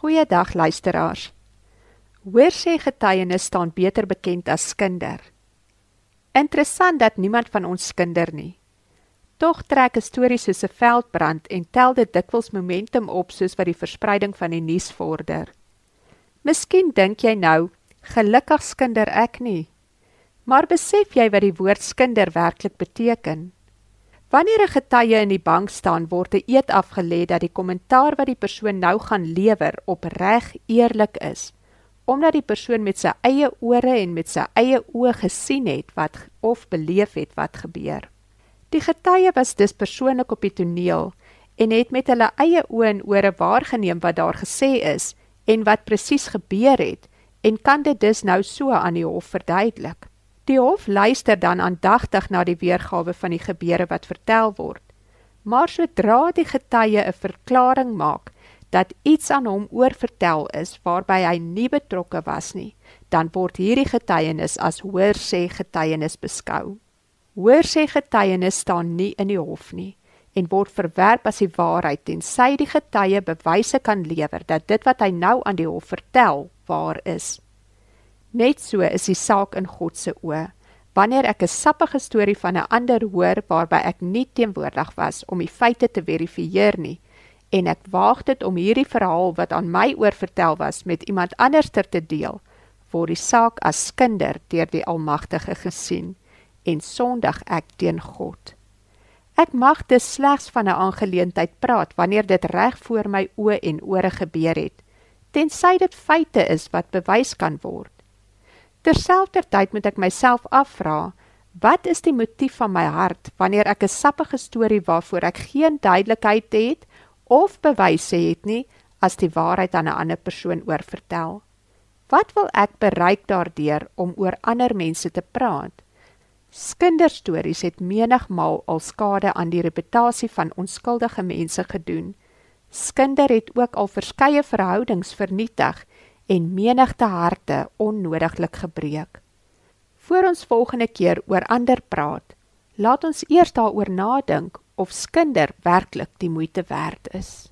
Goeiedag luisteraars. Hoorsê getuienis staan beter bekend as skinder. Interessant dat niemand van ons skinder nie. Tog trek 'n storie soos 'n veldbrand en tel dit dikwels momentum op soos wat die verspreiding van die nuus vorder. Miskien dink jy nou, gelukkig skinder ek nie. Maar besef jy wat die woord skinder werklik beteken? Wanneer 'n getuie in die bank staan, word 'n eed afgelê dat die kommentaar wat die persoon nou gaan lewer opreg eerlik is, omdat die persoon met sy eie ore en met sy eie oë gesien het wat of beleef het wat gebeur. Die getuie was dus persoonlik op die toneel en het met hulle eie oë en ore waargeneem wat daar gesê is en wat presies gebeur het en kan dit dus nou so aan die hof verduidelik. Die hof luister dan aandagtig na die weergawe van die gebeure wat vertel word. Maar sodra die getuie 'n verklaring maak dat iets aan hom oorvertel is waarby hy nie betrokke was nie, dan word hierdie getuienis as hoorsê getuienis beskou. Hoorsê getuienis staan nie in die hof nie en word verwerp as die waarheid tensy die getuie bewyse kan lewer dat dit wat hy nou aan die hof vertel waar is. Net so is die saak in God se oë. Wanneer ek 'n sappige storie van 'n ander hoor waarby ek nie teenwoordig was om die feite te verifieer nie en ek waag dit om hierdie verhaal wat aan my oorvertel was met iemand anderster te deel, word die saak as skinder deur die Almagtige gesien en sondig ek teen God. Ek mag dus slegs van 'n aangeleentheid praat wanneer dit reg voor my oë en ore gebeur het, tensy dit feite is wat bewys kan word. Terselfdertyd moet ek myself afvra, wat is die motief van my hart wanneer ek 'n sappige storie waarvoor ek geen duidelikheid het of bewyse het nie as die waarheid aan 'n ander persoon oorvertel? Wat wil ek bereik daardeur om oor ander mense te praat? Skinderstories het menigmal al skade aan die reputasie van onskuldige mense gedoen. Skinder het ook al verskeie verhoudings vernietig en menigte harte onnodiglik gebreek. Voor ons volgende keer oor ander praat, laat ons eers daaroor nadink of skinder werklik die moeite werd is.